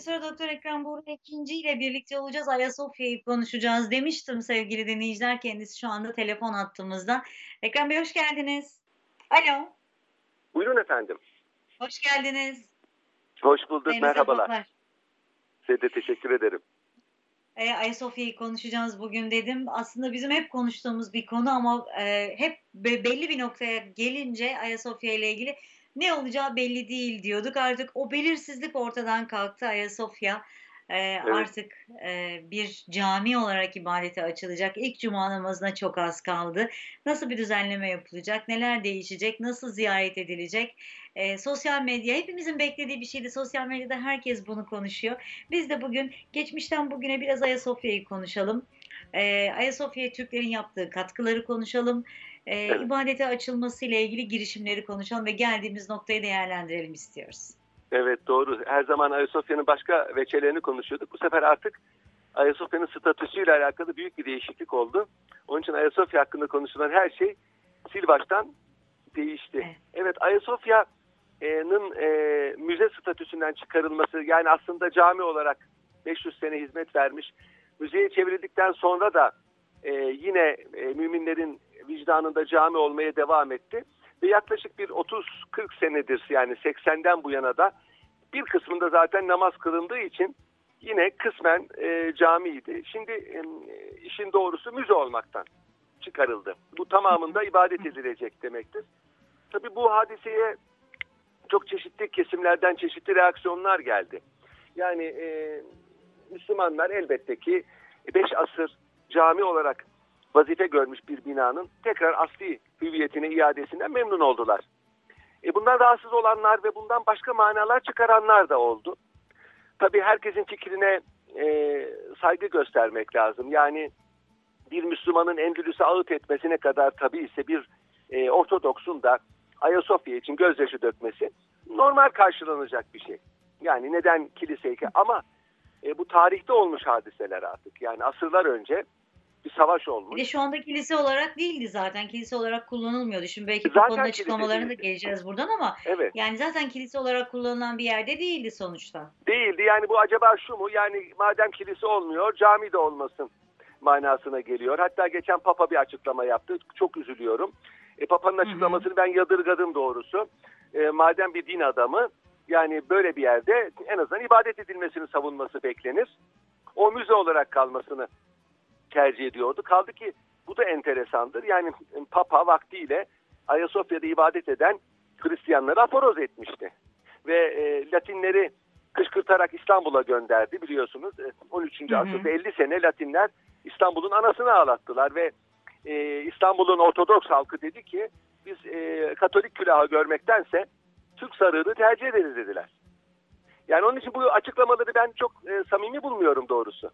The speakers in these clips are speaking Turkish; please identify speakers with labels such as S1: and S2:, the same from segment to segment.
S1: Profesör Doktor Ekrem Buğra ikinci ile birlikte olacağız. Ayasofya'yı konuşacağız demiştim sevgili dinleyiciler. Kendisi şu anda telefon attığımızda. Ekrem Bey hoş geldiniz. Alo.
S2: Buyurun efendim.
S1: Hoş geldiniz.
S2: Hoş bulduk.
S1: Hayırlı
S2: Merhabalar.
S1: sabahlar.
S2: Size de teşekkür ederim.
S1: E, Ayasofya'yı konuşacağız bugün dedim. Aslında bizim hep konuştuğumuz bir konu ama e, hep be- belli bir noktaya gelince Ayasofya ile ilgili ne olacağı belli değil diyorduk. Artık o belirsizlik ortadan kalktı. Ayasofya e, artık e, bir cami olarak ibadete açılacak. İlk cuma namazına çok az kaldı. Nasıl bir düzenleme yapılacak? Neler değişecek? Nasıl ziyaret edilecek? E, sosyal medya hepimizin beklediği bir şeydi. Sosyal medyada herkes bunu konuşuyor. Biz de bugün geçmişten bugüne biraz Ayasofya'yı konuşalım. E, Ayasofya'ya Türklerin yaptığı katkıları konuşalım. E,
S2: Evet.
S1: ibadete açılması ile ilgili girişimleri konuşalım ve geldiğimiz noktayı değerlendirelim istiyoruz.
S2: Evet doğru. Her zaman Ayasofya'nın başka veçelerini konuşuyorduk. Bu sefer artık Ayasofya'nın statüsüyle alakalı büyük bir değişiklik oldu. Onun için Ayasofya hakkında konuşulan her şey sil baştan değişti.
S1: Evet.
S2: Evet, Ayasofya'nın e, müze statüsünden çıkarılması yani aslında cami olarak 500 sene hizmet vermiş. Müzeye çevrildikten sonra da e, yine e, müminlerin vicdanında cami olmaya devam etti. Ve yaklaşık bir 30-40 senedir yani 80'den bu yana da bir kısmında zaten namaz kılındığı için yine kısmen e, camiydi. Şimdi e, işin doğrusu müze olmaktan çıkarıldı. Bu tamamında ibadet edilecek demektir. Tabii bu hadiseye çok çeşitli kesimlerden çeşitli reaksiyonlar geldi. Yani e, Müslümanlar elbette ki 5 asır cami olarak vazife görmüş bir binanın tekrar asli hüviyetine iadesinden memnun oldular. E, bundan rahatsız olanlar ve bundan başka manalar çıkaranlar da oldu. Tabii herkesin fikrine e, saygı göstermek lazım. Yani bir Müslümanın Endülüs'e ağıt etmesine kadar tabii ise bir e, Ortodoks'un da Ayasofya için gözyaşı dökmesi normal karşılanacak bir şey. Yani neden kiliseye ama e, bu tarihte olmuş hadiseler artık. Yani asırlar önce bir savaş
S1: Bir
S2: olmuş.
S1: de şu anda kilise olarak değildi zaten. Kilise olarak kullanılmıyordu. Şimdi belki Papa'nın
S2: kilise
S1: açıklamalarına da geleceğiz buradan ama
S2: Evet.
S1: yani zaten kilise olarak kullanılan bir yerde değildi sonuçta.
S2: Değildi. Yani bu acaba şu mu? Yani madem kilise olmuyor, cami de olmasın manasına geliyor. Hatta geçen Papa bir açıklama yaptı. Çok üzülüyorum. E, Papa'nın açıklamasını ben yadırgadım doğrusu. E, madem bir din adamı yani böyle bir yerde en azından ibadet edilmesini savunması beklenir. O müze olarak kalmasını tercih ediyordu. Kaldı ki bu da enteresandır. Yani Papa vaktiyle Ayasofya'da ibadet eden Hristiyanları aforoz etmişti. Ve e, Latinleri kışkırtarak İstanbul'a gönderdi biliyorsunuz. E, 13.
S1: Hı hı.
S2: asırda 50 sene Latinler İstanbul'un anasını ağlattılar ve e, İstanbul'un Ortodoks halkı dedi ki biz e, Katolik külahı görmektense Türk sarığını tercih ederiz dediler. Yani onun için bu açıklamaları ben çok e, samimi bulmuyorum doğrusu.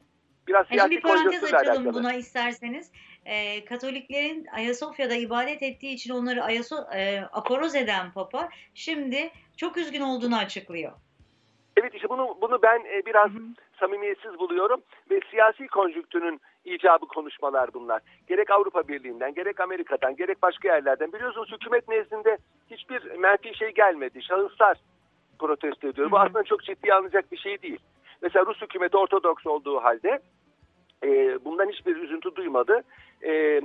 S2: Biraz
S1: E
S2: siyasi
S1: bir parantez açalım
S2: alakalı.
S1: buna isterseniz. Ee, Katoliklerin Ayasofya'da ibadet ettiği için onları Ayaso e, aporoz eden Papa şimdi çok üzgün olduğunu açıklıyor.
S2: Evet işte bunu bunu ben e, biraz
S1: Hı hı.
S2: samimiyetsiz buluyorum ve siyasi konjüktürün icabı konuşmalar bunlar. Gerek Avrupa Birliği'nden, gerek Amerika'dan, gerek başka yerlerden. Biliyorsunuz hükümet nezdinde hiçbir menfi şey gelmedi. Şahıslar protesto ediyor. Bu
S1: Hı hı.
S2: aslında çok ciddiye alınacak bir şey değil. Mesela Rus hükümeti Ortodoks olduğu halde e, bundan hiçbir üzüntü duymadı. E,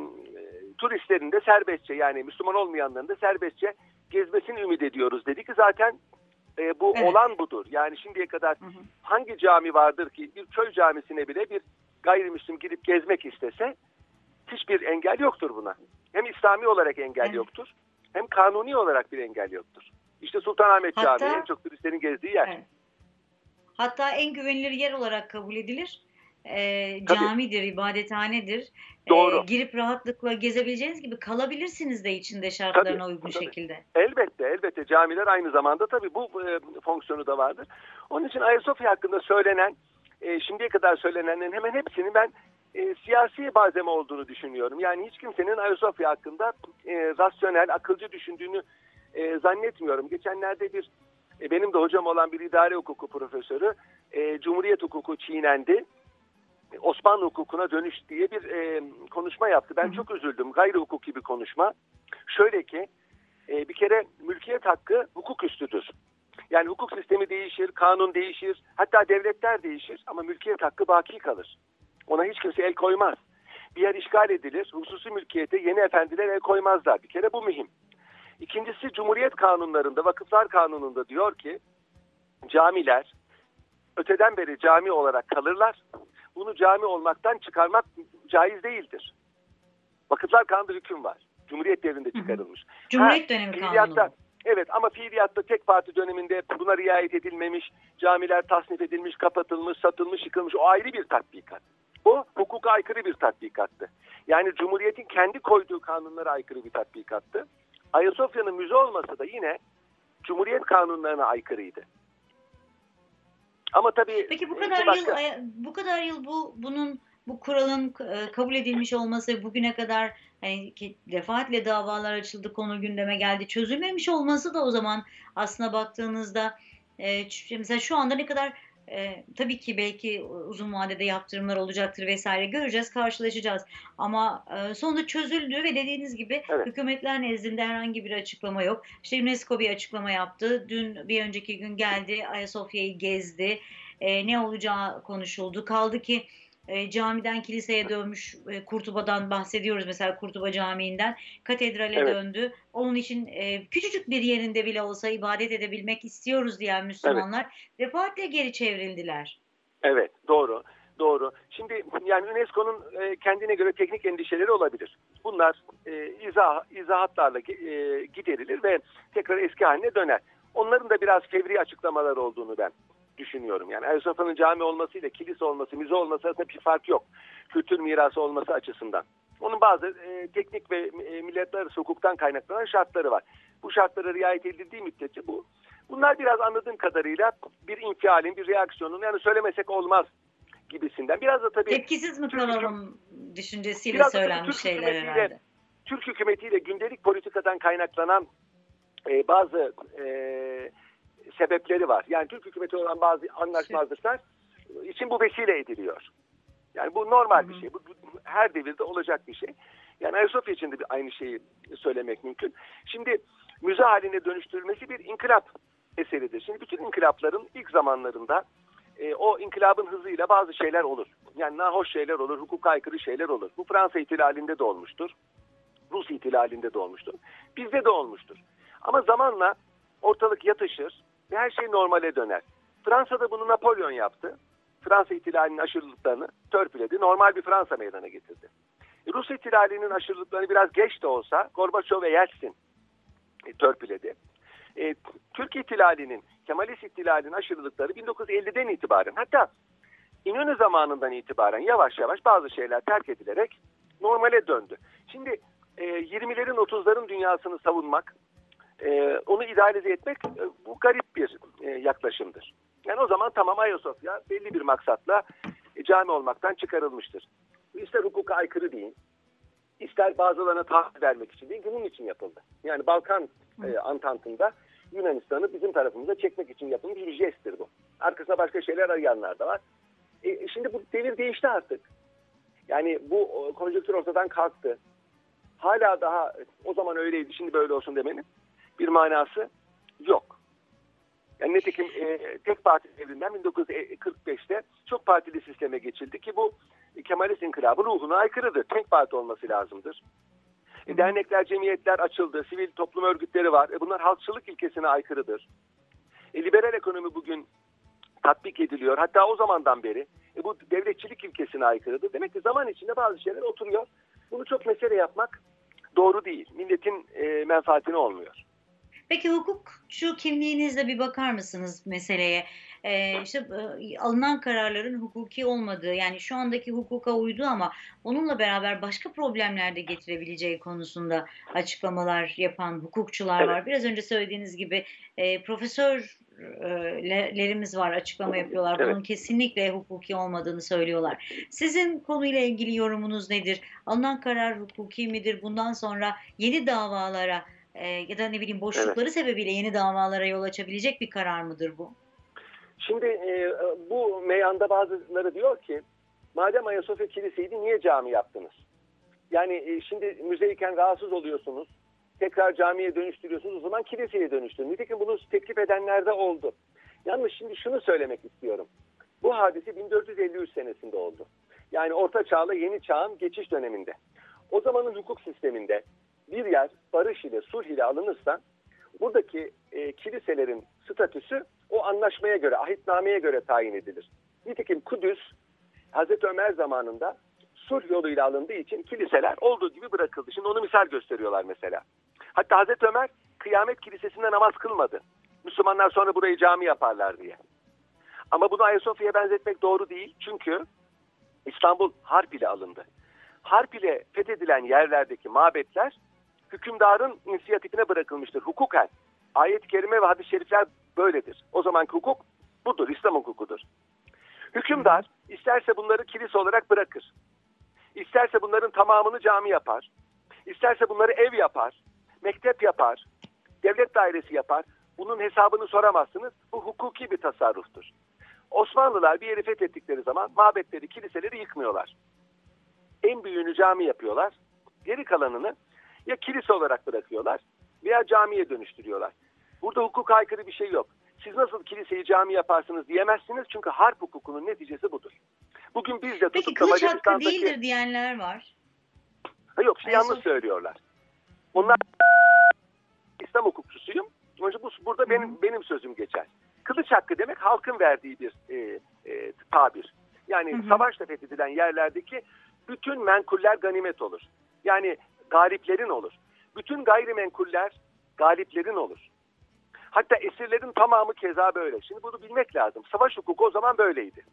S2: turistlerin de serbestçe yani Müslüman olmayanların da serbestçe gezmesini ümit ediyoruz dedi ki zaten e, bu
S1: Evet.
S2: olan budur. Yani şimdiye kadar
S1: Hı hı.
S2: hangi cami vardır ki bir köy camisine bile bir gayrimüslim gidip gezmek istese hiçbir engel yoktur buna. Hem İslami olarak engel
S1: Evet.
S2: yoktur hem kanuni olarak bir engel yoktur. İşte Sultanahmet
S1: Hatta-
S2: Camii en çok turistlerin gezdiği yer.
S1: Evet. Hatta en güvenilir yer olarak kabul edilir.
S2: Tabii.
S1: camidir, ibadethanedir. Ee,
S2: Doğru.
S1: girip rahatlıkla gezebileceğiniz gibi kalabilirsiniz de içinde şartlarına
S2: Tabii,
S1: uygun
S2: tabii.
S1: şekilde.
S2: Elbette elbette camiler aynı zamanda tabii bu e, fonksiyonu da vardır. Onun için Ayasofya hakkında söylenen e, şimdiye kadar söylenenlerin hemen hepsini ben e, siyasi malzeme olduğunu düşünüyorum. Yani hiç kimsenin Ayasofya hakkında e, rasyonel, akılcı düşündüğünü e, zannetmiyorum. Geçenlerde bir e, benim de hocam olan bir idare hukuku profesörü e, Cumhuriyet hukuku çiğnendi. Osmanlı hukukuna dönüş diye bir e, konuşma yaptı. Ben çok üzüldüm. Gayri hukuki bir konuşma. Şöyle ki e, bir kere mülkiyet hakkı hukuk üstüdür. Yani hukuk sistemi değişir, kanun değişir, hatta devletler değişir ama mülkiyet hakkı baki kalır. Ona hiç kimse el koymaz. Bir yer işgal edilir, hususi mülkiyete yeni efendiler el koymazlar. Bir kere bu mühim. İkincisi Cumhuriyet kanunlarında, vakıflar kanununda diyor ki camiler öteden beri cami olarak kalırlar. Bunu cami olmaktan çıkarmak caiz değildir. Vakıflar kanunda hüküm var. Cumhuriyet devrinde çıkarılmış.
S1: Cumhuriyet dönemi kanunu.
S2: Evet ama fiiliyatta tek parti döneminde buna riayet edilmemiş, camiler tasnif edilmiş, kapatılmış, satılmış, yıkılmış o ayrı bir tatbikat. O hukuka aykırı bir tatbikattı. Yani Cumhuriyet'in kendi koyduğu kanunlara aykırı bir tatbikattı. Ayasofya'nın müze olması da yine Cumhuriyet kanunlarına aykırıydı. Ama tabii
S1: Peki bu kadar
S2: başka-
S1: yıl bu kadar yıl bu bunun bu kuralın e, kabul edilmiş olması bugüne kadar hani defaatle davalar açıldı konu gündeme geldi çözülmemiş olması da o zaman aslına baktığınızda e, mesela şu anda ne kadar e, tabii ki belki uzun vadede yaptırımlar olacaktır vesaire göreceğiz karşılaşacağız ama e, sonunda çözüldü ve dediğiniz gibi
S2: Evet.
S1: hükümetler nezdinde herhangi bir açıklama yok. İşte UNESCO bir açıklama yaptı. Dün bir önceki gün geldi Ayasofya'yı gezdi. E, ne olacağı konuşuldu. Kaldı ki e, camiden kiliseye dönmüş e, Kurtuba'dan bahsediyoruz mesela Kurtuba Camii'nden katedrale
S2: Evet.
S1: döndü. Onun için e, küçücük bir yerinde bile olsa ibadet edebilmek istiyoruz diyen Müslümanlar defaatle geri çevrildiler.
S2: Evet, doğru. Doğru. Şimdi yani UNESCO'nun e, kendine göre teknik endişeleri olabilir. Bunlar e, izah, izahatlarla e, giderilir ve tekrar eski haline döner. Onların da biraz fevri açıklamalar olduğunu ben düşünüyorum. Yani Ayasofya'nın cami olmasıyla kilise olması, müze olması arasında bir fark yok. Kültür mirası olması açısından. Onun bazı e, teknik ve e, milletler arası hukuktan kaynaklanan şartları var. Bu şartlara riayet edildiği müddetçe bu bunlar biraz anladığım kadarıyla bir infialin, bir reaksiyonun yani söylemesek olmaz gibisinden. Biraz da tabii
S1: Tepkisiz mi kalalım düşüncesiyle söylenmiş
S2: Türk
S1: şeyler herhalde.
S2: Türk hükümetiyle gündelik politikadan kaynaklanan e, bazı e, sebepleri var. Yani Türk hükümeti olan bazı anlaşmazlıklar için bu vesile ediliyor. Yani bu normal bir şey. Bu, bu her devirde olacak bir şey. Yani Ayasofya için de bir aynı şeyi söylemek mümkün. Şimdi müze haline dönüştürülmesi bir inkılap eseridir. Şimdi bütün inkılapların ilk zamanlarında e, o inkılabın hızıyla bazı şeyler olur. Yani nahoş şeyler olur, hukuka aykırı şeyler olur. Bu Fransa ihtilalinde de olmuştur. Rus ihtilalinde de olmuştur. Bizde de olmuştur. Ama zamanla ortalık yatışır ve her şey normale döner. Fransa'da bunu Napolyon yaptı. Fransa ihtilalinin aşırılıklarını törpüledi. Normal bir Fransa meydana getirdi. Rus ihtilalinin aşırılıklarını biraz geç de olsa Gorbaçov ve Yeltsin e, törpüledi. E, Türk ihtilalinin, Kemalist ihtilalinin aşırılıkları 1950'den itibaren hatta İnönü zamanından itibaren yavaş yavaş bazı şeyler terk edilerek normale döndü. Şimdi e, 20'lerin 30'ların dünyasını savunmak, e, onu idealize etmek e, bu garip bir e, yaklaşımdır. Yani o zaman tamam Ayasofya belli bir maksatla e, cami olmaktan çıkarılmıştır. İster hukuka aykırı değil, ister bazılarına taahhüt vermek için değil, bunun için yapıldı. Yani Balkan e, Antantı'nda Yunanistan'ı bizim tarafımıza çekmek için yapılmış bir jesttir bu. Arkasında başka şeyler arayanlar da var. E, şimdi bu devir değişti artık. Yani bu konjonktür ortadan kalktı. Hala daha o zaman öyleydi şimdi böyle olsun demenin bir manası yok. Yani nitekim e, tek parti devrinden 1945'te çok partili sisteme geçildi ki bu Kemalist inkılabı ruhuna aykırıdır. Tek parti olması lazımdır. E, dernekler, cemiyetler açıldı, sivil toplum örgütleri var. E, bunlar halkçılık ilkesine aykırıdır. E, liberal ekonomi bugün tatbik ediliyor. Hatta o zamandan beri e, bu devletçilik ilkesine aykırıdır. Demek ki zaman içinde bazı şeyler oturuyor. Bunu çok mesele yapmak doğru değil. Milletin e, menfaatine olmuyor.
S1: Peki hukukçu kimliğinizle bir bakar mısınız meseleye? Ee, işte e, alınan kararların hukuki olmadığı yani şu andaki hukuka uydu ama onunla beraber başka problemler de getirebileceği konusunda açıklamalar yapan hukukçular var. Biraz önce söylediğiniz gibi e, profesörlerimiz var açıklama yapıyorlar.
S2: Evet.
S1: Bunun kesinlikle hukuki olmadığını söylüyorlar. Sizin konuyla ilgili yorumunuz nedir? Alınan karar hukuki midir? Bundan sonra yeni davalara e, ya da ne bileyim boşlukları sebebiyle yeni davalara yol açabilecek bir karar mıdır bu?
S2: Şimdi e, bu meyanda bazıları diyor ki madem Ayasofya Kilise'ydi niye cami yaptınız? Yani e, şimdi müzeyken rahatsız oluyorsunuz. tekrar camiye dönüştürüyorsunuz o zaman kiliseye dönüştürün. Nitekim bunu teklif edenler de oldu. Yalnız şimdi şunu söylemek istiyorum. Bu hadise 1453 senesinde oldu. Yani Orta Çağ'la Yeni Çağ'ın geçiş döneminde. O zamanın hukuk sisteminde bir yer barış ile sulh ile alınırsa buradaki e, kiliselerin statüsü o anlaşmaya göre, ahitnameye göre tayin edilir. Nitekim Kudüs Hazreti Ömer zamanında sulh yoluyla alındığı için kiliseler olduğu gibi bırakıldı. Şimdi onu misal gösteriyorlar mesela. Hatta Hazreti Ömer kıyamet kilisesinde namaz kılmadı. Müslümanlar sonra burayı cami yaparlar diye. Ama bunu Ayasofya'ya benzetmek doğru değil. Çünkü İstanbul harp ile alındı. Harp ile fethedilen yerlerdeki mabetler hükümdarın inisiyatifine bırakılmıştır. Hukuken. Ayet-i kerime ve hadis-i şerifler böyledir. O zamanki hukuk budur. İslam hukukudur. Hükümdar isterse bunları kilise olarak bırakır. İsterse bunların tamamını cami yapar. İsterse bunları ev yapar. Mektep yapar. Devlet dairesi yapar. Bunun hesabını soramazsınız. Bu hukuki bir tasarruftur. Osmanlılar bir yeri fethettikleri zaman mabetleri, kiliseleri yıkmıyorlar. En büyüğünü cami yapıyorlar. Geri kalanını ya kilise olarak bırakıyorlar veya camiye dönüştürüyorlar. Burada hukuk aykırı bir şey yok. Siz nasıl kiliseyi cami yaparsınız diyemezsiniz çünkü harp hukukunun neticesi budur. Bugün biz de
S1: Peki
S2: tutup da
S1: kılıç hakkı değildir diyenler var.
S2: Ha yok, işte yanlış söylüyorlar. Onlar İslam hukukçusuyum. İçin bu, burada benim benim sözüm geçer. Kılıç hakkı demek halkın verdiği bir e, e, tabir. Yani
S1: Hı hı.
S2: savaşla fethedilen yerlerdeki bütün menkuller ganimet olur. Yani galiplerin olur. Bütün gayrimenkuller galiplerin olur. Hatta esirlerin tamamı keza böyle. Şimdi bunu bilmek lazım. Savaş hukuku o zaman böyleydi.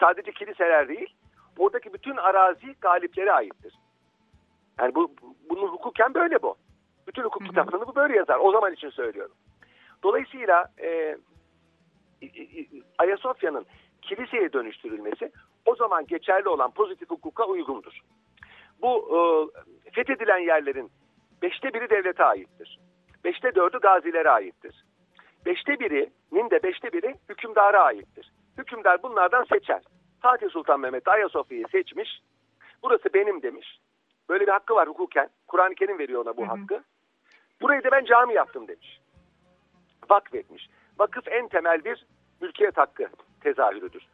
S2: Sadece kiliseler değil, oradaki bütün arazi galiplere aittir. Yani bu bunun hukuken böyle bu. Bütün hukuk
S1: Hı hı.
S2: kitaplarında bu böyle yazar. O zaman için söylüyorum. Dolayısıyla e, Ayasofya'nın kiliseye dönüştürülmesi o zaman geçerli olan pozitif hukuka uygundur. Bu e, fethedilen yerlerin beşte biri devlete aittir. Beşte dördü gazilere aittir. Beşte birinin de beşte biri hükümdara aittir. Hükümdar bunlardan seçer. Fatih Sultan Mehmet Ayasofya'yı seçmiş. Burası benim demiş. Böyle bir hakkı var hukuken. Kur'an-ı Kerim veriyor ona bu
S1: Hı hı.
S2: hakkı. Burayı da ben cami yaptım demiş. Vakfetmiş. Vakıf en temel bir mülkiyet hakkı tezahürüdür.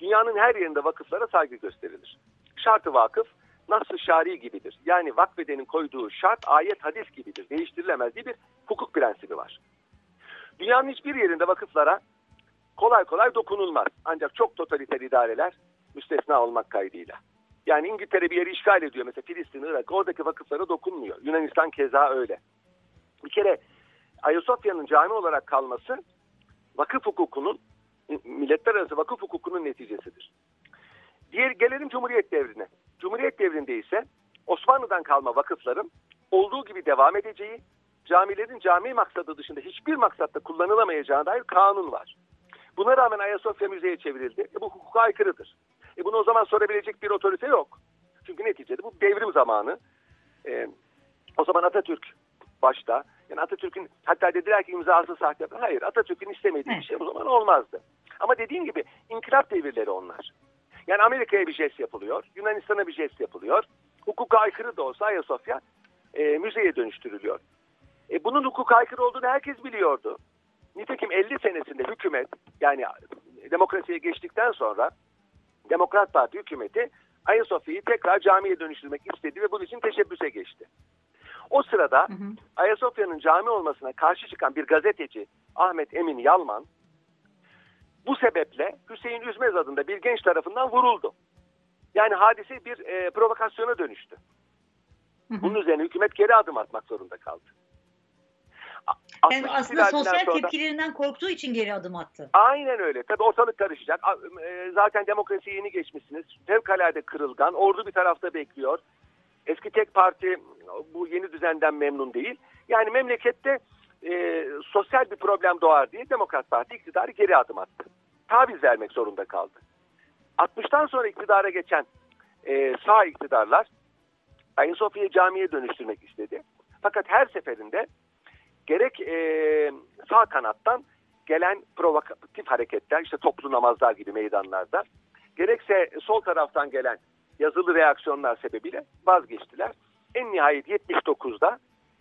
S2: Dünyanın her yerinde vakıflara saygı gösterilir. Şartı vakıf nasıl şari gibidir. Yani vakfedenin koyduğu şart ayet hadis gibidir. Değiştirilemez diye bir hukuk prensibi var. Dünyanın hiçbir yerinde vakıflara kolay kolay dokunulmaz. Ancak çok totaliter idareler müstesna olmak kaydıyla. Yani İngiltere bir yeri işgal ediyor. Mesela Filistin, Irak. Oradaki vakıflara dokunmuyor. Yunanistan keza öyle. Bir kere Ayasofya'nın cami olarak kalması vakıf hukukunun, milletler arası vakıf hukukunun neticesidir. Diğer gelelim Cumhuriyet devrine. Cumhuriyet devrinde ise Osmanlı'dan kalma vakıfların olduğu gibi devam edeceği, camilerin cami maksadı dışında hiçbir maksatta kullanılamayacağına dair kanun var. Buna rağmen Ayasofya müzeye çevrildi. E, bu hukuka aykırıdır. E, bunu o zaman sorabilecek bir otorite yok. Çünkü neticede bu devrim zamanı. E, o zaman Atatürk başta. Yani Atatürk'ün hatta dediler ki imzası sahte. Hayır Atatürk'ün istemediği bir şey o zaman olmazdı. Ama dediğim gibi inkılap devirleri onlar. Yani Amerika'ya bir jest yapılıyor. Yunanistan'a bir jest yapılıyor. Hukuka aykırı da olsa Ayasofya e, müzeye dönüştürülüyor. E, bunun hukuka aykırı olduğunu herkes biliyordu. Nitekim 50 senesinde hükümet yani demokrasiye geçtikten sonra Demokrat Parti hükümeti Ayasofya'yı tekrar camiye dönüştürmek istedi ve bunun için teşebbüse geçti. O sırada. Ayasofya'nın cami olmasına karşı çıkan bir gazeteci Ahmet Emin Yalman bu sebeple Hüseyin Üzmez adında bir genç tarafından vuruldu. Yani hadise bir e, provokasyona dönüştü. Bunun üzerine hükümet geri adım atmak zorunda kaldı. A-
S1: Yani
S2: 60
S1: aslında sosyal
S2: sonra-
S1: tepkilerinden korktuğu için geri adım attı.
S2: Aynen öyle. Tabii ortalık karışacak. E, Zaten demokrasiye yeni geçmişsiniz. Fevkalade kırılgan. Ordu bir tarafta bekliyor. Eski tek parti bu yeni düzenden memnun değil. Yani memlekette e, sosyal bir problem doğar diye Demokrat Parti iktidarı geri adım attı. Taviz vermek zorunda kaldı. 60'tan sonra iktidara geçen e, sağ iktidarlar Ayasofya'yı camiye dönüştürmek istedi. Fakat her seferinde gerek e, sağ kanattan gelen provokatif hareketler işte toplu namazlar gibi meydanlarda gerekse sol taraftan gelen yazılı reaksiyonlar sebebiyle vazgeçtiler. En nihayet 79'da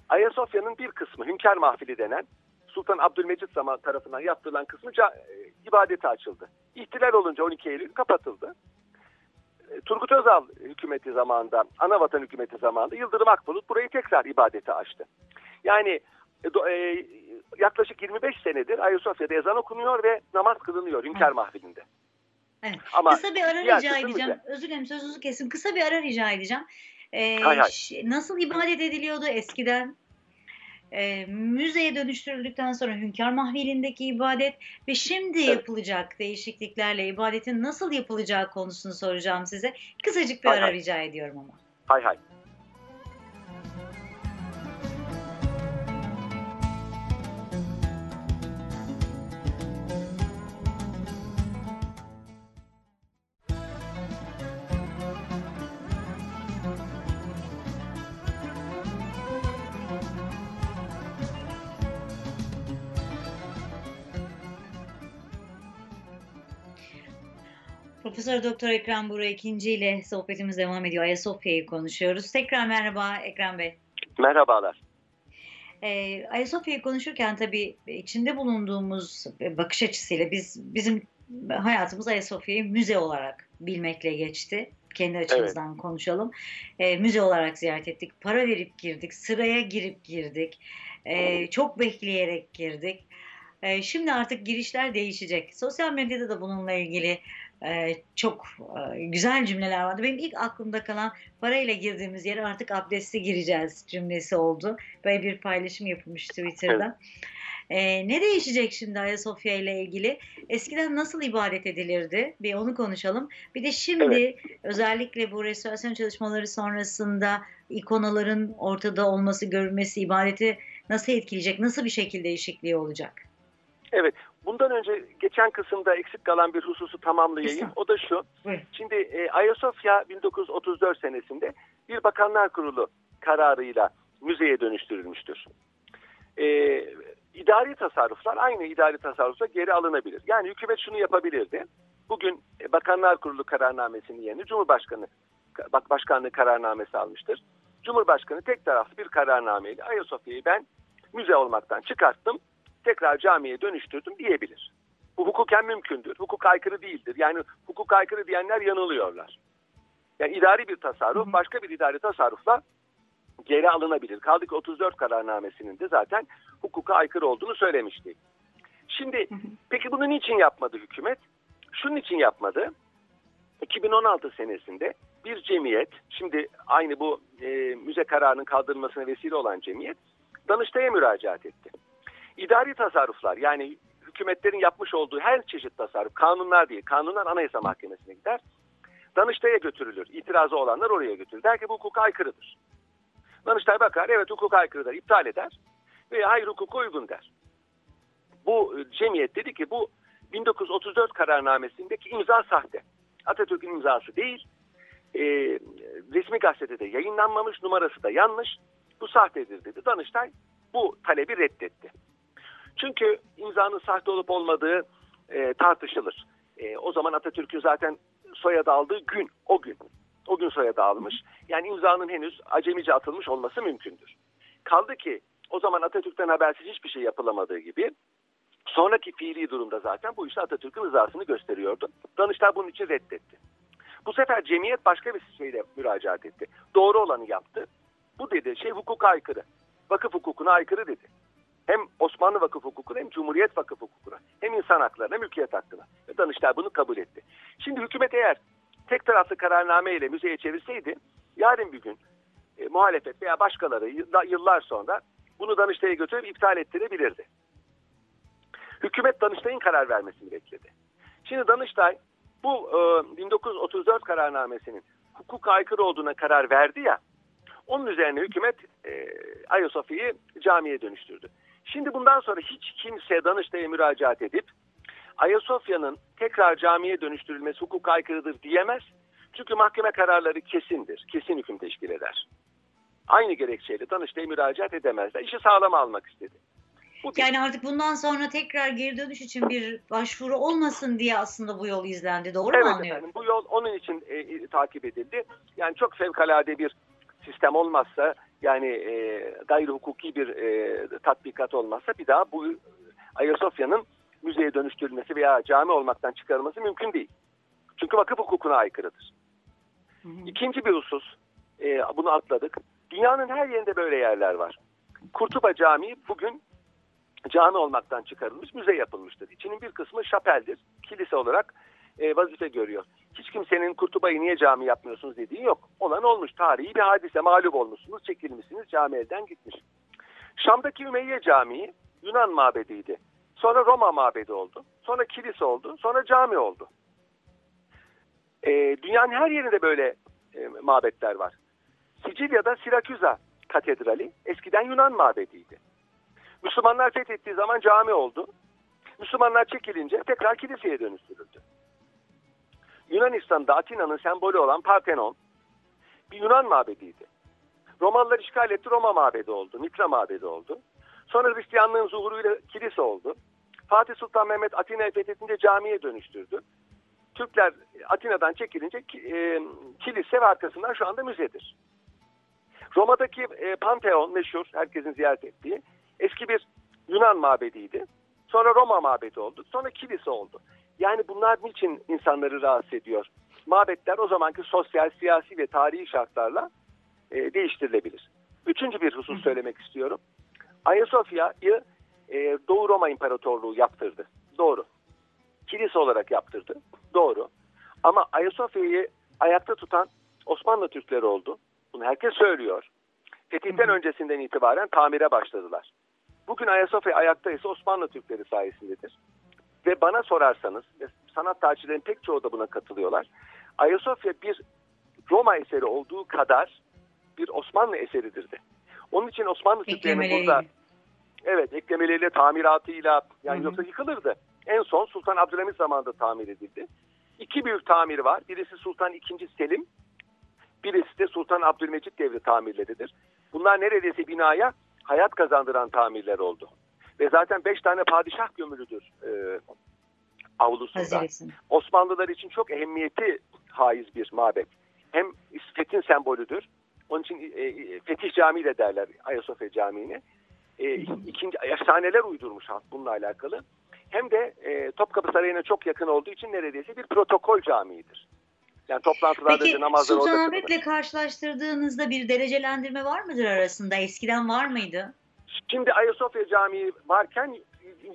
S2: Ayasofya'nın bir kısmı Hünkar Mahfili denen Sultan Abdülmecit zaman tarafından yaptırılan kısmı ca- e, ibadete açıldı. İhtilal olunca 12 Eylül kapatıldı. E, Turgut Özal hükümeti zamanında, Anavatan hükümeti zamanında Yıldırım Akbulut burayı tekrar ibadete açtı. Yani e, e, yaklaşık 25 senedir Ayasofya'da ezan okunuyor ve namaz kılınıyor Hünkar Mahfili'nde.
S1: Evet.
S2: Ama
S1: Kısa bir ara rica edeceğim.
S2: müze.
S1: Özür dilerim sözünüzü kesin. Kısa bir ara rica edeceğim. Ee,
S2: Hay hay.
S1: nasıl ibadet ediliyordu eskiden? Ee, müzeye dönüştürüldükten sonra Hünkar Mahveli'ndeki ibadet ve şimdi
S2: Evet.
S1: yapılacak değişikliklerle ibadetin nasıl yapılacağı konusunu soracağım size. Kısacık bir
S2: Hay
S1: ara
S2: hay.
S1: rica ediyorum ama.
S2: Hay hay.
S1: Profesör Doktor Ekrem Buğra ikinci ile sohbetimiz devam ediyor. Ayasofya'yı konuşuyoruz. Tekrar merhaba Ekrem Bey.
S2: Merhabalar.
S1: Ee, Ayasofya'yı konuşurken tabii içinde bulunduğumuz bakış açısıyla biz bizim hayatımız Ayasofya'yı müze olarak bilmekle geçti. Kendi açımızdan konuşalım. Ee, müze olarak ziyaret ettik. Para verip girdik. Sıraya girip girdik. Ee, çok bekleyerek girdik. Ee, şimdi artık girişler değişecek. Sosyal medyada da bununla ilgili e, çok e, güzel cümleler vardı. Benim ilk aklımda kalan parayla girdiğimiz yere artık abdestli gireceğiz cümlesi oldu. Böyle bir paylaşım yapılmış Twitter'da. Ee, ne değişecek şimdi Ayasofya ile ilgili? Eskiden nasıl ibadet edilirdi? Bir onu konuşalım. Bir de şimdi özellikle bu restorasyon çalışmaları sonrasında ikonaların ortada olması, görülmesi ibadeti nasıl etkileyecek? Nasıl bir şekil değişikliği olacak?
S2: Evet. Bundan önce geçen kısımda eksik kalan bir hususu tamamlayayım. O da şu. Şimdi e, Ayasofya 1934 senesinde bir Bakanlar Kurulu kararıyla müzeye dönüştürülmüştür. E, idari tasarruflar aynı idari tasarrufla geri alınabilir. Yani hükümet şunu yapabilirdi. Bugün e, Bakanlar Kurulu kararnamesinin yerine Cumhurbaşkanı bak başkanlığı kararnamesi almıştır. Cumhurbaşkanı tek taraflı bir kararnameyle Ayasofya'yı ben müze olmaktan çıkarttım, tekrar camiye dönüştürdüm diyebilir. Bu hukuken mümkündür. Hukuk aykırı değildir. Yani hukuk aykırı diyenler yanılıyorlar. Yani idari bir tasarruf başka bir idari tasarrufla geri alınabilir. Kaldı ki 34 kararnamesinin de zaten hukuka aykırı olduğunu söylemiştik. Şimdi peki bunu niçin yapmadı hükümet? Şunun için yapmadı. 2016 senesinde bir cemiyet, şimdi aynı bu e, müze kararının kaldırılmasına vesile olan cemiyet, Danıştay'a müracaat etti. İdari tasarruflar yani hükümetlerin yapmış olduğu her çeşit tasarruf, kanunlar değil, kanunlar Anayasa Mahkemesi'ne gider. Danıştay'a götürülür. İtirazı olanlar oraya götürülür. Der ki bu hukuka aykırıdır. Danıştay bakar, evet hukuka aykırıdır, iptal eder. Veya hayır hukuka uygun der. Bu e, cemiyet dedi ki bu 1934 kararnamesindeki imza sahte. Atatürk'ün imzası değil. E, resmi gazetede yayınlanmamış, numarası da yanlış. Bu sahtedir dedi. Danıştay bu talebi reddetti. Çünkü imzanın sahte olup olmadığı e, tartışılır. E, o zaman Atatürk'ün zaten soyadı aldığı gün, o gün. O gün soyadı almış. Yani imzanın henüz acemice atılmış olması mümkündür. Kaldı ki o zaman Atatürk'ten habersiz hiçbir şey yapılamadığı gibi sonraki fiili durumda zaten bu işte Atatürk'ün rızasını gösteriyordu. Danıştay bunun için reddetti. Bu sefer cemiyet başka bir şeyle müracaat etti. Doğru olanı yaptı. Bu dedi şey hukuka aykırı. Vakıf hukukuna aykırı dedi. Hem Osmanlı vakıf hukukuna hem Cumhuriyet vakıf hukukuna hem insan haklarına mülkiyet hakkına. Ve Danıştay bunu kabul etti. Şimdi hükümet eğer tek taraflı kararname ile müzeye çevirseydi yarın bir gün e, muhalefet veya başkaları yılla- yıllar sonra bunu Danıştay'a götürüp iptal ettirebilirdi. Hükümet Danıştay'ın karar vermesini bekledi. Şimdi Danıştay bu e, 1934 kararnamesinin hukuk aykırı olduğuna karar verdi ya onun üzerine hükümet e, Ayasofya'yı camiye dönüştürdü. Şimdi bundan sonra hiç kimse Danıştay'a müracaat edip Ayasofya'nın tekrar camiye dönüştürülmesi hukuk aykırıdır diyemez. Çünkü mahkeme kararları kesindir. Kesin hüküm teşkil eder. Aynı gerekçeyle Danıştay'a müracaat edemezler. İşi sağlama almak istedi. Bu bir.
S1: Yani artık bundan sonra tekrar geri dönüş için bir başvuru olmasın diye aslında bu yol izlendi. Doğru mu
S2: Evet
S1: anlıyorum?
S2: efendim bu yol onun için e, e, takip edildi. Yani çok fevkalade bir sistem olmazsa yani e, gayri hukuki bir e, tatbikat olmazsa bir daha bu Ayasofya'nın müzeye dönüştürülmesi veya cami olmaktan çıkarılması mümkün değil. Çünkü vakıf hukukuna aykırıdır. İkinci bir husus, e, bunu atladık. Dünyanın her yerinde böyle yerler var. Kurtuba Camii bugün cami olmaktan çıkarılmış, müze yapılmıştır. İçinin bir kısmı şapeldir, kilise olarak e, vazife görüyor. Hiç kimsenin Kurtuba'yı niye cami yapmıyorsunuz dediği yok. Olan olmuş, tarihi bir hadise, mağlup olmuşsunuz, çekilmişsiniz, cami elden gitmiş. Şam'daki Ümeyye Camii Yunan mabediydi. Sonra Roma mabedi oldu. Sonra kilise oldu. Sonra cami oldu. E, dünyanın her yerinde böyle e, mabetler var. Sicilya'da Sirakuza Katedrali eskiden Yunan mabediydi. Müslümanlar fethettiği zaman cami oldu. Müslümanlar çekilince tekrar kiliseye dönüştürüldü. Yunanistan'da Atina'nın sembolü olan Parthenon bir Yunan mabediydi. Romalılar işgal etti Roma mabedi oldu, Mitra mabedi oldu. Sonra Hristiyanlığın zuhuruyla kilise oldu. Fatih Sultan Mehmet Atina'yı fethettince camiye dönüştürdü. Türkler Atina'dan çekilince e, kilise ve arkasından şu anda müzedir. Roma'daki e, Pantheon meşhur, herkesin ziyaret ettiği eski bir Yunan mabediydi. Sonra Roma mabedi oldu. Sonra kilise oldu. Yani bunlar niçin insanları rahatsız ediyor? Mabetler o zamanki sosyal, siyasi ve tarihi şartlarla e, değiştirilebilir. Üçüncü bir husus söylemek istiyorum. Ayasofya'yı e, Doğu Roma İmparatorluğu yaptırdı. Doğru. Kilise olarak yaptırdı. Doğru. Ama Ayasofya'yı ayakta tutan Osmanlı Türkleri oldu. Bunu herkes söylüyor. Fetihten öncesinden itibaren tamire başladılar. Bugün Ayasofya ayaktaysa Osmanlı Türkleri sayesindedir. Ve bana sorarsanız, sanat tarihçilerin pek çoğu da buna katılıyorlar. Ayasofya bir Roma eseri olduğu kadar bir Osmanlı eseridir de. Onun için Osmanlı Türklerinin burada evet eklemeleriyle, tamiratıyla yani Hı-hı. yoksa yıkılırdı. En son Sultan Abdülhamit zamanında tamir edildi. İki büyük tamir var. Birisi Sultan II. Selim, birisi de Sultan Abdülmecit devri tamirleridir. Bunlar neredeyse binaya hayat kazandıran tamirler oldu. Ve zaten beş tane padişah gömülüdür e, avlusunda. Haziresin. Osmanlılar için çok ehemmiyeti haiz bir mabet. Hem fethin sembolüdür. Onun için e, e Fetih Camii de derler Ayasofya Camii'ni. E, ikinci efsaneler uydurmuş bununla alakalı. Hem de e, Topkapı Sarayı'na çok yakın olduğu için neredeyse bir protokol camiidir. Yani toplantılarda
S1: Peki, namazlar orada Sultanahmet'le karşılaştırdığınızda bir derecelendirme var mıdır arasında? Eskiden var mıydı?
S2: Şimdi Ayasofya Camii varken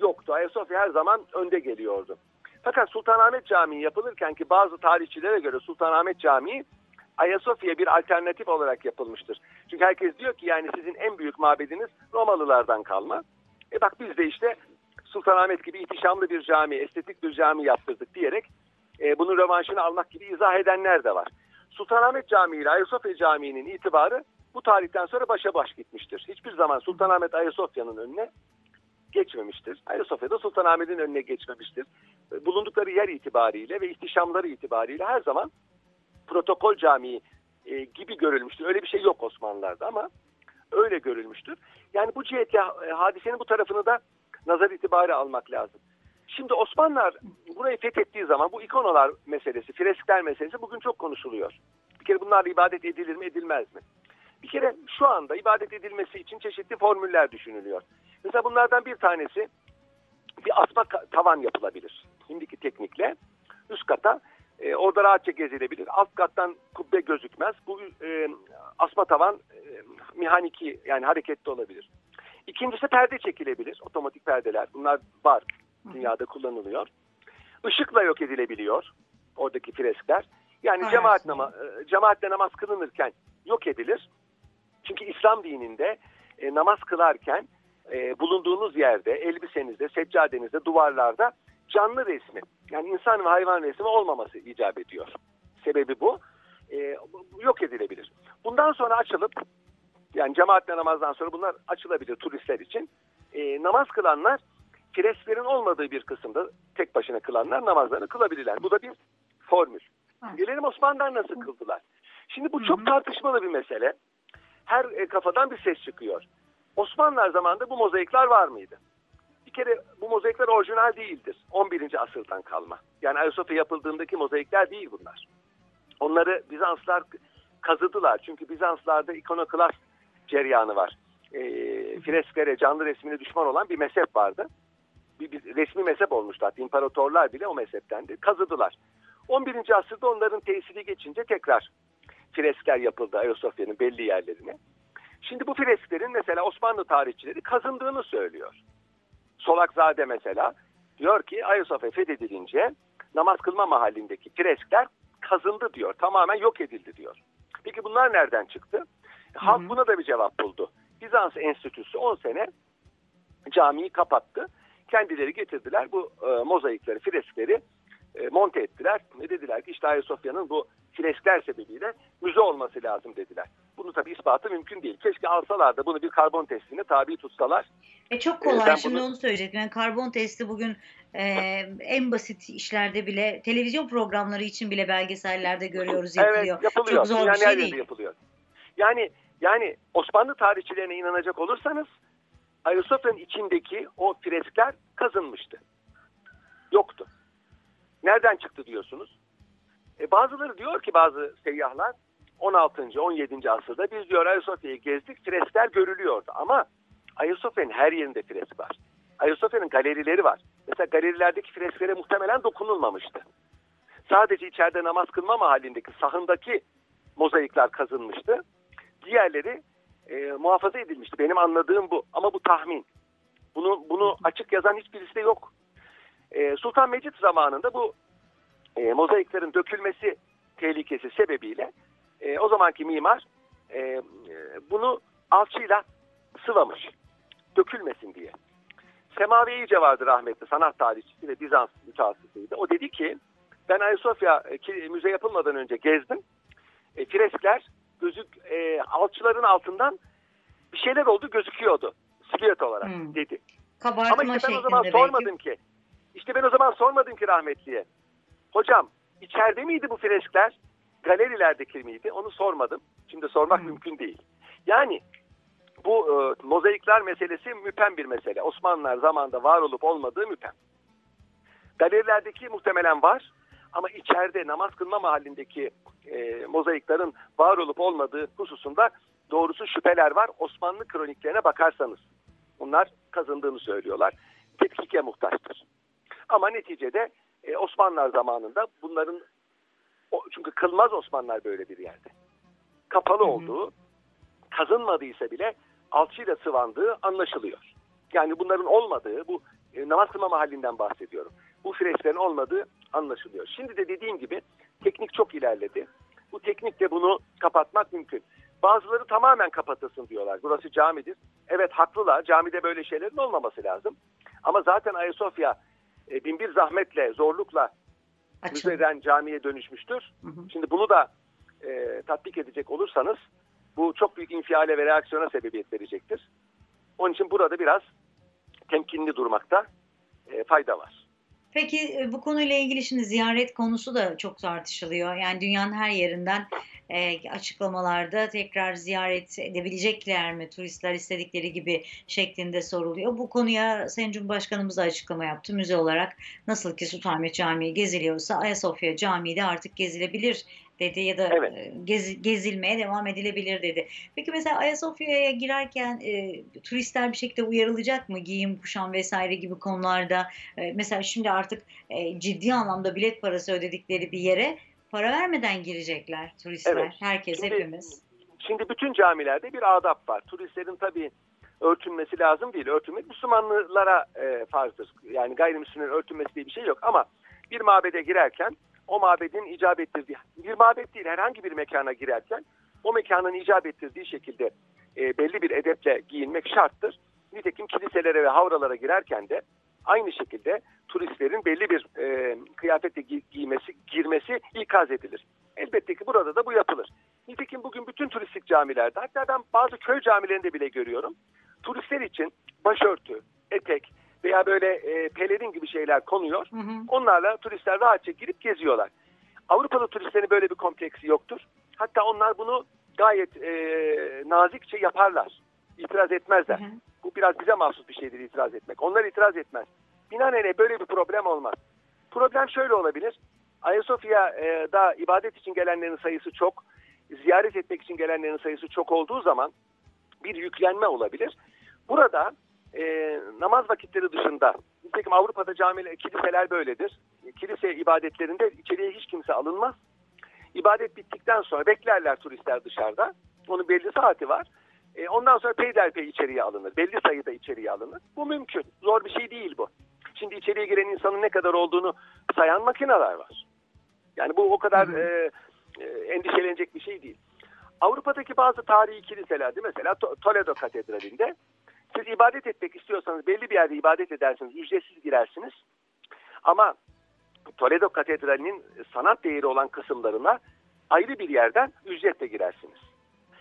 S2: yoktu. Ayasofya her zaman önde geliyordu. Fakat Sultanahmet Camii yapılırken ki bazı tarihçilere göre Sultanahmet Camii Ayasofya bir alternatif olarak yapılmıştır. Çünkü herkes diyor ki yani sizin en büyük mabediniz Romalılardan kalma. E bak biz de işte Sultanahmet gibi ihtişamlı bir cami, estetik bir cami yaptırdık diyerek e, bunun rövanşını almak gibi izah edenler de var. Sultanahmet Camii ile Ayasofya Camii'nin itibarı bu tarihten sonra başa baş gitmiştir. Hiçbir zaman Sultanahmet Ayasofya'nın önüne geçmemiştir. Ayasofya da Sultanahmet'in önüne geçmemiştir. Bulundukları yer itibariyle ve ihtişamları itibariyle her zaman protokol camii e, gibi görülmüştür. Öyle bir şey yok Osmanlılar'da ama öyle görülmüştür. Yani bu cihetle e, hadisenin bu tarafını da nazar itibarı almak lazım. Şimdi Osmanlılar burayı fethettiği zaman bu ikonalar meselesi, freskler meselesi bugün çok konuşuluyor. Bir kere bunlarla ibadet edilir mi edilmez mi? Bir kere şu anda ibadet edilmesi için çeşitli formüller düşünülüyor. Mesela bunlardan bir tanesi bir asma tavan yapılabilir. Şimdiki teknikle üst kata e, orada rahatça gezilebilir. Alt kattan kubbe gözükmez. Bu e, asma tavan e, mihaniki yani hareketli olabilir. İkincisi perde çekilebilir. Otomatik perdeler. Bunlar var. Dünyada kullanılıyor. Işıkla yok edilebiliyor. Oradaki freskler. Yani cemaat nama, e, cemaatle namaz kılınırken yok edilir. Çünkü İslam dininde e, namaz kılarken e, bulunduğunuz yerde, elbisenizde, seccadenizde, duvarlarda canlı resmi yani insan ve hayvan resmi olmaması icap ediyor. Sebebi bu. E, yok edilebilir. Bundan sonra açılıp yani cemaatle namazdan sonra bunlar açılabilir turistler için. E, namaz kılanlar fresklerin olmadığı bir kısımda tek başına kılanlar namazlarını kılabilirler. Bu da bir formül. Gelelim Osmanlılar nasıl kıldılar? Şimdi bu çok tartışmalı bir mesele. Her e, kafadan bir ses çıkıyor. Osmanlılar zamanında bu mozaikler var mıydı? Bir kere bu mozaikler orijinal değildir. 11. asırdan kalma. Yani Ayasofya yapıldığındaki mozaikler değil bunlar. Onları Bizanslar kazıdılar. Çünkü Bizanslarda ikonoklast cereyanı var. E, fresklere, canlı resmine düşman olan bir mezhep vardı. Bir, bir resmi mezhep olmuştu hatta imparatorlar bile o mezheptendi. Kazıdılar. 11. asırda onların tesiri geçince tekrar freskler yapıldı Ayasofya'nın belli yerlerine. Şimdi bu fresklerin mesela Osmanlı tarihçileri kazındığını söylüyor. Solakzade mesela diyor ki Ayasofya fethedilince namaz kılma mahallindeki freskler kazındı diyor. Tamamen yok edildi diyor. Peki bunlar nereden çıktı? Halk
S1: Hı hı.
S2: buna da bir cevap buldu. Bizans Enstitüsü 10 sene camiyi kapattı. Kendileri getirdiler bu e, mozaikleri, freskleri e, monte ettiler. Ne dediler ki işte Ayasofya'nın bu freskler sebebiyle müze olması lazım dediler. Bunu tabii ispatı mümkün değil. Keşke alsalar da bunu bir karbon testine tabi tutsalar.
S1: E çok
S2: Ee,
S1: kolay
S2: ben
S1: şimdi
S2: bunu-
S1: onu söyleyecektim. Yani karbon testi bugün e, en basit işlerde bile televizyon programları için bile belgesellerde görüyoruz yapılıyor.
S2: Evet yapılıyor.
S1: Çok zor bir
S2: Dünyanın
S1: şey değil.
S2: yapılıyor. Yani yani Osmanlı tarihçilerine inanacak olursanız Ayasofya'nın içindeki o freskler kazınmıştı. Yoktu. Nereden çıktı diyorsunuz? E, bazıları diyor ki bazı seyyahlar 16. 17. asırda biz diyor Ayasofya'yı gezdik freskler görülüyordu ama Ayasofya'nın her yerinde fresk var. Ayasofya'nın galerileri var. Mesela galerilerdeki fresklere muhtemelen dokunulmamıştı. Sadece içeride namaz kılma mahallindeki sahındaki mozaikler kazınmıştı. Diğerleri e, muhafaza edilmişti. Benim anladığım bu. Ama bu tahmin. Bunu, bunu açık yazan hiçbirisi de yok. E, Sultan Mecit zamanında bu e, mozaiklerin dökülmesi tehlikesi sebebiyle e, o zamanki mimar e, bunu alçıyla sıvamış. Dökülmesin diye. Semavi İyice vardı rahmetli sanat tarihçisi ve Bizans mütehassısıydı. O dedi ki ben Ayasofya müze yapılmadan önce gezdim. E, freskler gözük e, alçıların altından bir şeyler oldu gözüküyordu. Silüet olarak
S1: Hmm.
S2: dedi.
S1: Kabartma
S2: Ama işte ben o zaman
S1: belki.
S2: sormadım ki. İşte ben o zaman sormadım ki rahmetliye. Hocam içeride miydi bu freskler? Galerilerdeki miydi? Onu sormadım. Şimdi sormak
S1: Hmm.
S2: mümkün değil. Yani bu e, mozaikler meselesi müpem bir mesele. Osmanlılar zamanında var olup olmadığı müpem. Galerilerdeki muhtemelen var. Ama içeride namaz kılma mahallindeki e, mozaiklerin var olup olmadığı hususunda doğrusu şüpheler var. Osmanlı kroniklerine bakarsanız. Bunlar kazındığını söylüyorlar. Tetkike muhtaçtır. Ama neticede e, Osmanlılar zamanında bunların çünkü kılmaz Osmanlılar böyle bir yerde. Kapalı
S1: Hı hı.
S2: olduğu, kazınmadıysa bile alçıyla sıvandığı anlaşılıyor. Yani bunların olmadığı, bu e, namaz kılma mahallinden bahsediyorum. Bu fresklerin olmadığı anlaşılıyor. Şimdi de dediğim gibi teknik çok ilerledi. Bu teknikle bunu kapatmak mümkün. Bazıları tamamen kapatılsın diyorlar. Burası camidir. Evet haklılar. Camide böyle şeylerin olmaması lazım. Ama zaten Ayasofya e, binbir zahmetle, zorlukla
S1: Açın.
S2: müzeden camiye dönüşmüştür.
S1: Hı hı.
S2: Şimdi bunu da e, tatbik edecek olursanız bu çok büyük infiale ve reaksiyona sebebiyet verecektir. Onun için burada biraz temkinli durmakta e, fayda var.
S1: Peki e, bu konuyla ilgili şimdi ziyaret konusu da çok tartışılıyor. Yani dünyanın her yerinden e, açıklamalarda tekrar ziyaret edebilecekler mi turistler istedikleri gibi şeklinde soruluyor. Bu konuya Sayın Cumhurbaşkanımız da açıklama yaptı. Müze olarak nasıl ki Sultanahmet Camii geziliyorsa Ayasofya Camii de artık gezilebilir dedi ya da
S2: Evet.
S1: e, gez- gezilmeye devam edilebilir dedi. Peki mesela Ayasofya'ya girerken e, turistler bir şekilde uyarılacak mı? Giyim, kuşam vesaire gibi konularda. E, mesela şimdi artık e, ciddi anlamda bilet parası ödedikleri bir yere para vermeden girecekler turistler.
S2: Evet.
S1: Herkes,
S2: Şimdi-
S1: hepimiz.
S2: Şimdi bütün camilerde bir adap var. Turistlerin tabii örtünmesi lazım değil. Örtünmek Müslümanlara e, farzdır. Yani gayrimüslimlerin örtünmesi diye bir şey yok. Ama bir mabede girerken o mabedin icap ettirdiği, bir mabet değil herhangi bir mekana girerken o mekanın icap ettirdiği şekilde e, belli bir edeple giyinmek şarttır. Nitekim kiliselere ve havralara girerken de aynı şekilde turistlerin belli bir e, kıyafetle gi- giymesi, girmesi ikaz edilir. Elbette ki burada da bu yapılır. Nitekim bugün bütün turistik camilerde hatta ben bazı köy camilerinde bile görüyorum. Turistler için başörtü, etek veya böyle e, pelerin gibi şeyler konuyor.
S1: Hı hı.
S2: Onlarla turistler rahatça girip geziyorlar. Avrupalı turistlerin böyle bir kompleksi yoktur. Hatta onlar bunu gayet e, nazikçe yaparlar. İtiraz etmezler.
S1: Hı hı.
S2: Bu biraz bize mahsus bir şeydir itiraz etmek. Onlar itiraz etmez. Binaenaleyh böyle bir problem olmaz. Problem şöyle olabilir. Ayasofya'da ibadet için gelenlerin sayısı çok, ziyaret etmek için gelenlerin sayısı çok olduğu zaman bir yüklenme olabilir. Burada e, namaz vakitleri dışında, nitekim Avrupa'da camiler, kiliseler böyledir. Kilise ibadetlerinde içeriye hiç kimse alınmaz. İbadet bittikten sonra beklerler turistler dışarıda. Onun belli saati var. E, ondan sonra peyderpey içeriye alınır. Belli sayıda içeriye alınır. Bu mümkün. Zor bir şey değil bu. Şimdi içeriye giren insanın ne kadar olduğunu sayan makineler var. Yani bu o kadar e, e, endişelenecek bir şey değil. Avrupa'daki bazı tarihi kiliselerde mesela Toledo Katedrali'nde siz ibadet etmek istiyorsanız belli bir yerde ibadet edersiniz, ücretsiz girersiniz. Ama Toledo Katedrali'nin sanat değeri olan kısımlarına ayrı bir yerden ücretle girersiniz.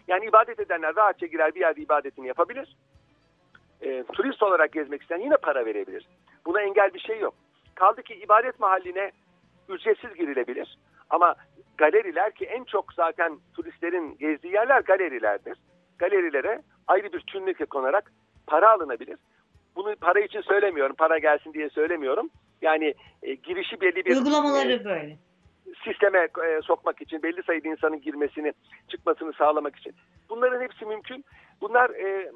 S2: Yani ibadet edenler rahatça girer bir yerde ibadetini yapabilir. E, turist olarak gezmek isteyen yine para verebilir. Buna engel bir şey yok. Kaldı ki ibadet mahalline ücretsiz girilebilir. Ama galeriler ki en çok zaten turistlerin gezdiği yerler galerilerdir. Galerilere ayrı bir tünlük konarak para alınabilir. Bunu para için söylemiyorum, para gelsin diye söylemiyorum. Yani e, girişi belli bir...
S1: Uygulamaları e, böyle.
S2: Sisteme e, sokmak için, belli sayıda insanın girmesini, çıkmasını sağlamak için. Bunların hepsi mümkün. Bunlar e, e,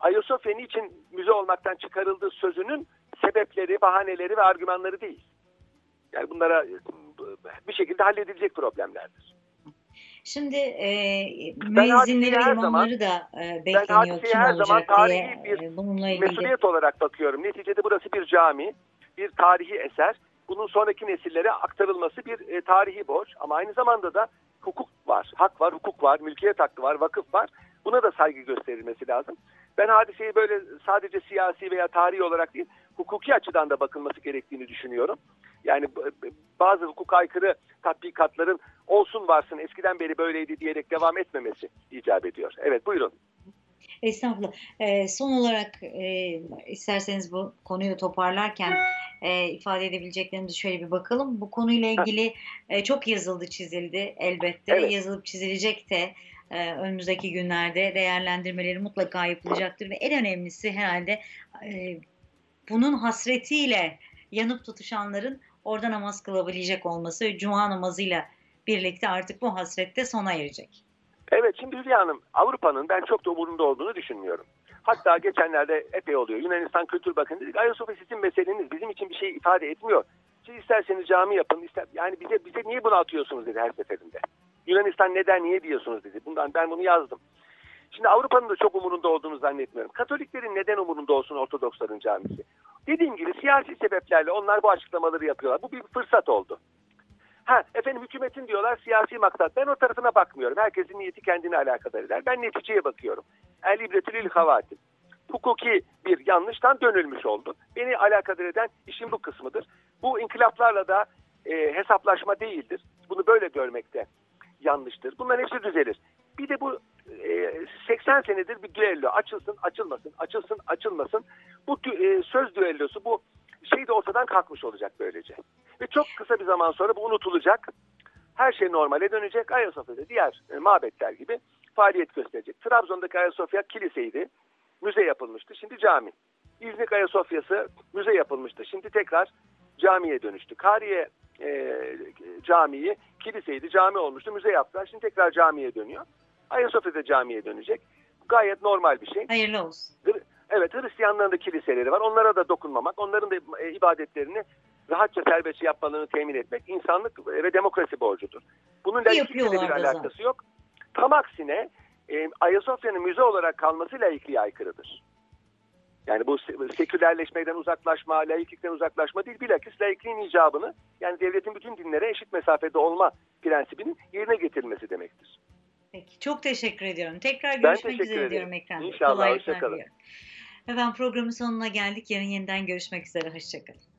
S2: Ayasofya için müze olmaktan çıkarıldığı sözünün sebepleri, bahaneleri ve argümanları değil. Yani bunlara bir şekilde halledilecek problemlerdir.
S1: Şimdi e, müezzinleri ve imamları da e, bekleniyor kim her olacak zaman tarihi diye bir bununla ilgili.
S2: Mesuliyet olarak bakıyorum. Neticede burası bir cami, bir tarihi eser. Bunun sonraki nesillere aktarılması bir e, tarihi borç. Ama aynı zamanda da hukuk var, hak var, hukuk var, mülkiyet hakkı var, vakıf var. Buna da saygı gösterilmesi lazım. Ben hadiseyi böyle sadece siyasi veya tarihi olarak değil, hukuki açıdan da bakılması gerektiğini düşünüyorum. Yani bazı hukuk aykırı tatbikatların olsun varsın eskiden beri böyleydi diyerek devam etmemesi icap ediyor. Evet buyurun.
S1: Estağfurullah. E, son olarak e, isterseniz bu konuyu toparlarken e, ifade edebileceklerimizi şöyle bir bakalım. Bu konuyla ilgili e, çok yazıldı, çizildi elbette. Evet. Yazılıp çizilecek de e, önümüzdeki günlerde değerlendirmeleri mutlaka yapılacaktır ve en önemlisi herhalde e, bunun hasretiyle yanıp tutuşanların orada namaz kılabilecek olması cuma namazıyla birlikte artık bu hasrette sona erecek.
S2: Evet şimdi Hülya Hanım Avrupa'nın ben çok da umurunda olduğunu düşünmüyorum. Hatta geçenlerde epey oluyor. Yunanistan Kültür Bakın dedik Ayasofya sizin meseleniz bizim için bir şey ifade etmiyor. Siz isterseniz cami yapın. Ister, yani bize bize niye bunu atıyorsunuz dedi her seferinde. Yunanistan neden niye diyorsunuz dedi. Bundan ben bunu yazdım. Şimdi Avrupa'nın da çok umurunda olduğunu zannetmiyorum. Katoliklerin neden umurunda olsun Ortodoksların camisi? Dediğim gibi siyasi sebeplerle onlar bu açıklamaları yapıyorlar. Bu bir fırsat oldu. Ha efendim hükümetin diyorlar siyasi maksat. Ben o tarafına bakmıyorum. Herkesin niyeti kendine alakadar eder. Ben neticeye bakıyorum. El ibretülil havatim. Hukuki bir yanlıştan dönülmüş oldu. Beni alakadar eden işin bu kısmıdır. Bu inkılaplarla da e, hesaplaşma değildir. Bunu böyle görmekte yanlıştır. Bunların hepsi düzelir. Bir de bu e, 80 senedir bir düello açılsın açılmasın açılsın açılmasın. Bu e, söz düellosu bu şey de ortadan kalkmış olacak böylece. Ve çok kısa bir zaman sonra bu unutulacak. Her şey normale dönecek. Ayasofya'da diğer e, mabetler gibi faaliyet gösterecek. Trabzon'daki Ayasofya kiliseydi. Müze yapılmıştı. Şimdi cami. İznik Ayasofya'sı müze yapılmıştı. Şimdi tekrar camiye dönüştü. Kariye e, Camii kiliseydi, cami olmuştu, müze yaptılar. Şimdi tekrar camiye dönüyor. Ayasofya'da camiye dönecek. Gayet normal bir şey.
S1: Hayırlı olsun.
S2: Evet Hristiyanların da kiliseleri var. Onlara da dokunmamak, onların da e, ibadetlerini rahatça serbestçe yapmalarını temin etmek insanlık ve demokrasi borcudur. Bunun laiklikle bir alakası yok. Tam aksine e, Ayasofya'nın müze olarak kalması laikliğe aykırıdır. Yani bu sekülerleşmeden uzaklaşma, laiklikten uzaklaşma değil, bilakis laikliğin icabını yani devletin bütün dinlere eşit mesafede olma prensibinin yerine getirilmesi demektir.
S1: Peki, çok teşekkür ediyorum. Tekrar görüşmek üzere ederim. diyorum ekranda.
S2: İnşallah, hoşçakalın.
S1: Efendim programın sonuna geldik. Yarın yeniden görüşmek üzere. Hoşçakalın.